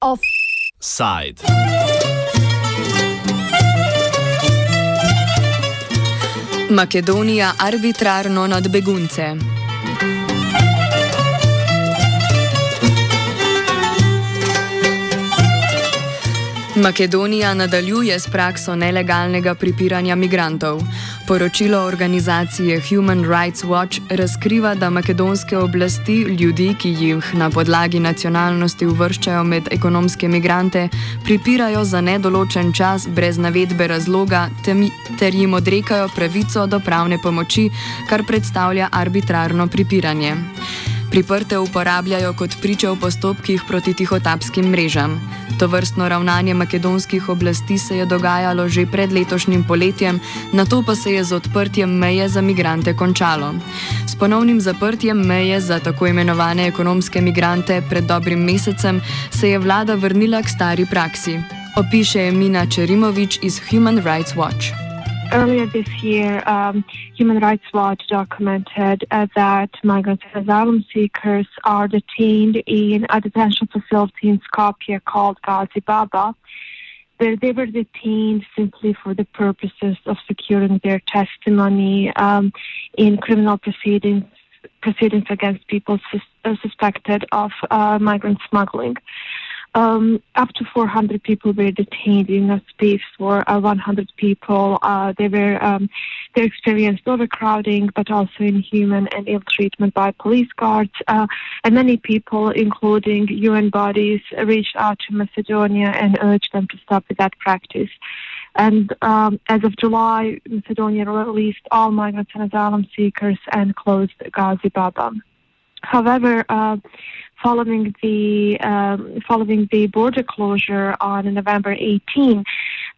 Offside. Makedonija arbitrarno nad begunce. Makedonija nadaljuje s prakso nelegalnega pripiranja migrantov. Poročilo organizacije Human Rights Watch razkriva, da makedonske oblasti ljudi, ki jih na podlagi nacionalnosti uvrščajo med ekonomske migrante, pripirajo za nedoločen čas brez navedbe razloga ter jim odrekajo pravico do pravne pomoči, kar predstavlja arbitrarno pripiranje. Priprte uporabljajo kot priče v postopkih proti tihotapskim mrežam. To vrstno ravnanje makedonskih oblasti se je dogajalo že pred letošnjim poletjem, na to pa se je z odprtjem meje za migrante končalo. S ponovnim zaprtjem meje za tako imenovane ekonomske migrante pred dobrim mesecem se je vlada vrnila k stari praksi. Opiše Mina Čerimovič iz Human Rights Watch. Earlier this year, um, Human Rights Watch documented uh, that migrants and asylum seekers are detained in a detention facility in Skopje called Gazi Baba. Where they were detained simply for the purposes of securing their testimony um, in criminal proceedings proceedings against people sus- uh, suspected of uh, migrant smuggling. Um, up to 400 people were detained in a space for uh, 100 people. Uh, they were um, they experienced overcrowding, but also inhuman and ill treatment by police guards. Uh, and many people, including UN bodies, reached out to Macedonia and urged them to stop with that practice. And um, as of July, Macedonia released all migrants and asylum seekers and closed Ghazi Baba. However, uh, following the um, following the border closure on November 18,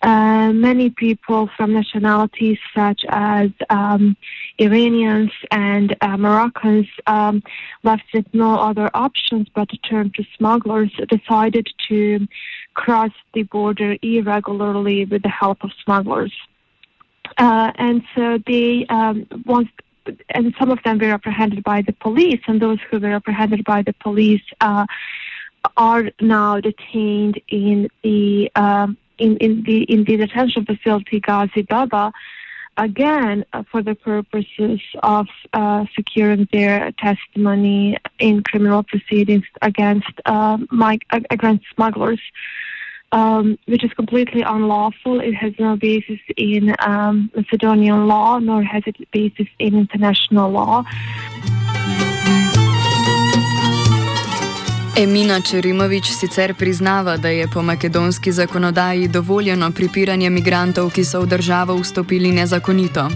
uh, many people from nationalities such as um, Iranians and uh, Moroccans, um, left with no other options but to turn to smugglers, decided to cross the border irregularly with the help of smugglers. Uh, and so they um, once and some of them were apprehended by the police, and those who were apprehended by the police uh, are now detained in the um, in, in the in the detention facility Ghazi Baba. Again, uh, for the purposes of uh, securing their testimony in criminal proceedings against uh, my, against smugglers um, which is completely unlawful. It has no basis in um, Macedonian law, nor has it basis in international law. Emina Čerimovič sicer priznava, da je po makedonski zakonodaji dovoljeno pripiranje migrantov, ki so v državo vstopili nezakonito.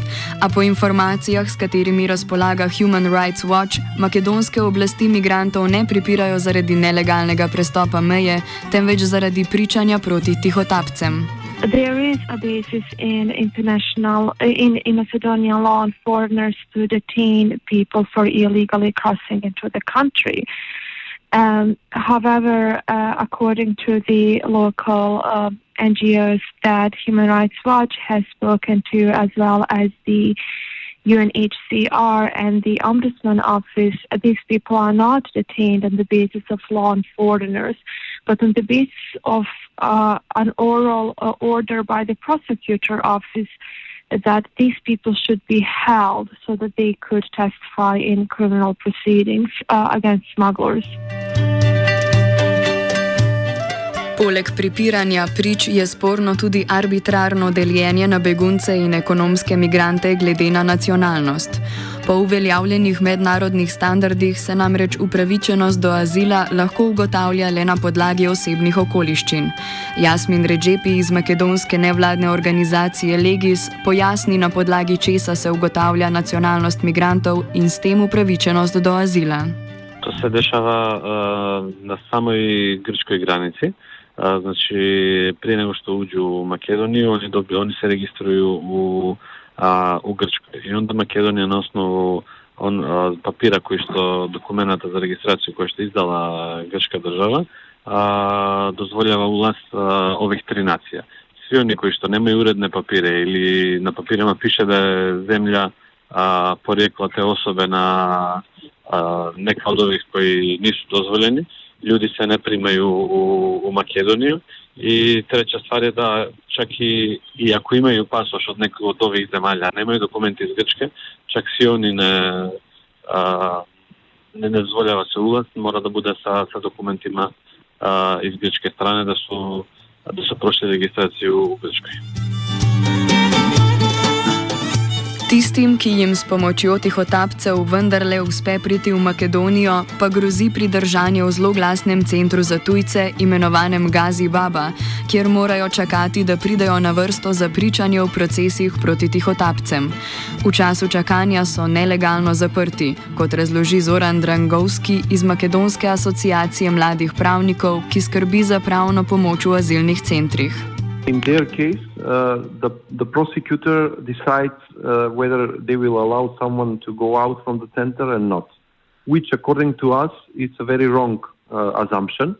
A po informacijah, s katerimi razpolaga Human Rights Watch, makedonske oblasti migrantov ne pripirajo zaradi nelegalnega prestopa meje, temveč zaradi pričanja proti tihotapcem. There is a basis in international, in, in Macedonian law on foreigners to detain people for illegally crossing into the country. Um, however, uh, according to the local uh, um, NGOs that Human Rights Watch has spoken to, as well as the UNHCR and the Ombudsman Office, these people are not detained on the basis of law and foreigners, but on the basis of uh, an oral uh, order by the prosecutor office that these people should be held so that they could testify in criminal proceedings uh, against smugglers. Poleg pripiranja prič je sporno tudi arbitrarno deljenje na begunce in ekonomske migrante glede na nacionalnost. Po uveljavljenih mednarodnih standardih se namreč upravičenost do azila lahko ugotavlja le na podlagi osebnih okoliščin. Jasmin Redžepi iz makedonske nevladne organizacije Legis pojasni, na podlagi česa se ugotavlja nacionalnost migrantov in s tem upravičenost do azila. To se dešava uh, na samoj grškoj granici. Uh, znači, prije nego što uđu u Makedoniju, oni, dobi, oni se registruju u a, а, у Грчка. И онда Македонија на основу он а, папира кој што документата за регистрација кој што издала грчка држава а, дозвољава улаз а, ових три нација. Сви они кои што немају уредни папири или на папирема пише да е земја а, поријекло те особе на а, нека од ових кои нису дозволени, луѓе се не примају у, у Македонија И трета ствар е да чак и, и ако имају пасош од некој од овие земји, немају документи из Грчка, чак си они не а, не дозволува се улаз, мора да биде со со документи ма из Грчка страна да се да се прошли регистрација у Грчка. Tistim, ki jim s pomočjo tihotapcev vendarle uspe priti v Makedonijo, pa grozi pridržanje v zloglasnem centru za tujce, imenovanem Gazi Baba, kjer morajo čakati, da pridejo na vrsto za pričanje v procesih proti tihotapcem. V času čakanja so nelegalno zaprti, kot razloži Zoran Drangovski iz Makedonske asociacije mladih pravnikov, ki skrbi za pravno pomoč v azilnih centrih. In their case, uh, the, the prosecutor decides uh, whether they will allow someone to go out from the center and not, which, according to us, is a very wrong uh, assumption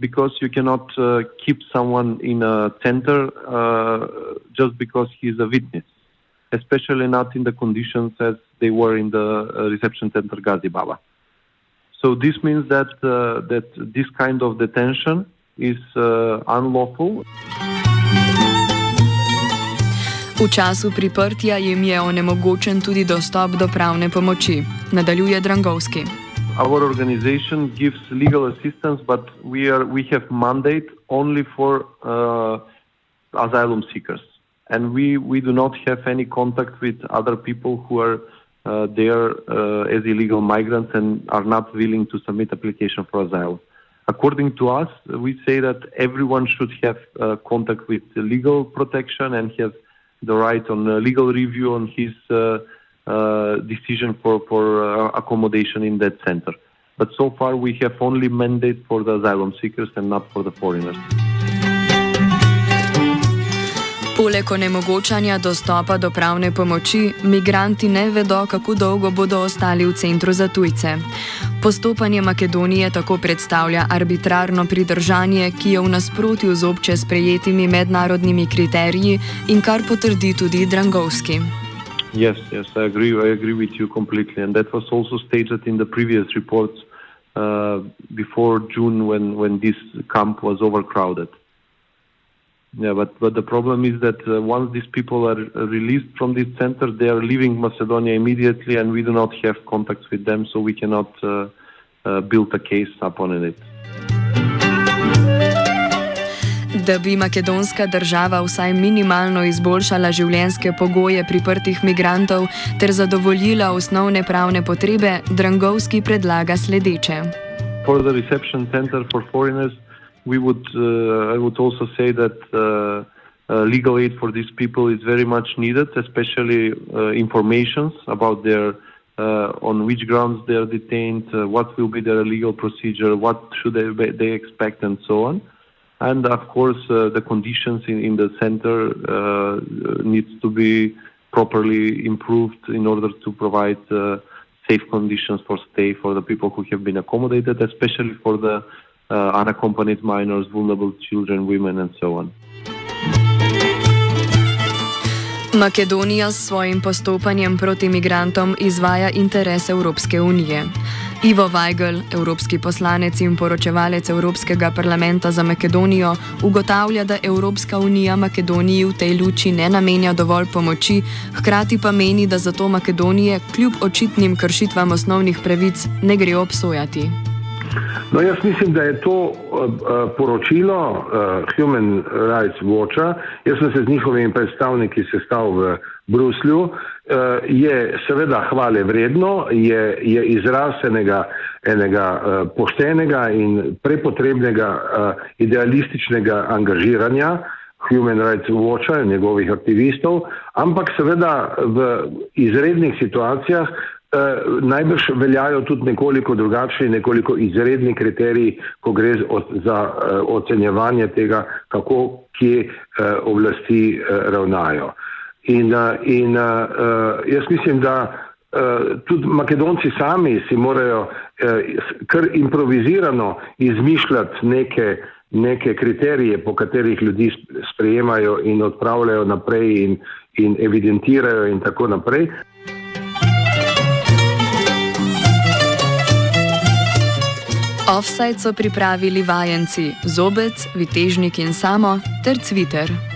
because you cannot uh, keep someone in a center uh, just because he is a witness, especially not in the conditions as they were in the uh, reception center Gazi Baba. So this means that that this kind of detention is unlawful. V času priprtja jim je onemogočen tudi dostop do pravne pomoči, nadaljuje Drangovski. Our organization gives legal assistance, but we are we have mandate only for uh, asylum seekers, and we we do not have any contact with other people who are uh, there uh, as illegal migrants and are not willing to submit application for asylum. According to us, we say that everyone should have uh, contact with legal protection and have the right on legal review on his uh, uh, decision for, for uh, accommodation in that center. But so far, we have only mandate for the asylum seekers and not for the foreigners. Poleg onemogočanja dostopa do pravne pomoči, migranti ne vedo, kako dolgo bodo ostali v centru za tujce. Postopanje Makedonije tako predstavlja arbitrarno pridržanje, ki je v nasprotju z obče sprejetimi mednarodnimi kriteriji in kar potrdi tudi Drangovski. Yes, yes, I agree. I agree with you completely. And that was also stated in the previous reports uh, before June when, when this camp was overcrowded. Yeah, but, but the problem is that uh, once these people are released from this center, they are leaving Macedonia immediately, and we do not have contacts with them, so we cannot uh, uh, build a case upon it. Da bi makedonska država vsaj minimalno izboljšala življenjske pogoje priprtih migrantov ter zadovoljila osnovne pravne potrebe, Drangovski predlaga sledeče. For the reception center for foreigners, we would uh, I would also say that uh, uh, legal aid for these people is very much needed, especially informations about their on which grounds they are detained, what will be their legal procedure, what should they, they expect, and so on. And of course, the conditions in, in the center needs to be properly improved in order to provide safe conditions for stay for the people who have been accommodated, especially for the uh, unaccompanied minors, vulnerable children, women, and so on. Makedonija s svojim postopanjem proti imigrantom izvaja interes Evropske unije. Ivo Weigl, evropski poslanec in poročevalec Evropskega parlamenta za Makedonijo, ugotavlja, da Evropska unija Makedoniji v tej luči ne namenja dovolj pomoči, hkrati pa meni, da zato Makedonije kljub očitnim kršitvam osnovnih pravic ne gre obsojati. No, jaz mislim, da je to uh, poročilo uh, Human Rights Watcha, jaz sem se z njihovimi predstavniki sestal v Bruslju, je seveda hvale vredno, je, je izraz enega, enega poštenega in prepotrebnega idealističnega angažiranja Human Rights Watcha in njegovih aktivistov, ampak seveda v izrednih situacijah Eh, najbrž veljajo tudi nekoliko drugačni, nekoliko izredni kriteriji, ko gre za uh, ocenjevanje tega, kako kje uh, oblasti uh, ravnajo. In, uh, in uh, jaz mislim, da uh, tudi Makedonci sami si morajo uh, kar improvizirano izmišljati neke, neke kriterije, po katerih ljudi sprejemajo in odpravljajo naprej in, in evidentirajo in tako naprej. Offside so pripravili vajenci Zobec, Vitežnik in Samo ter Twitter.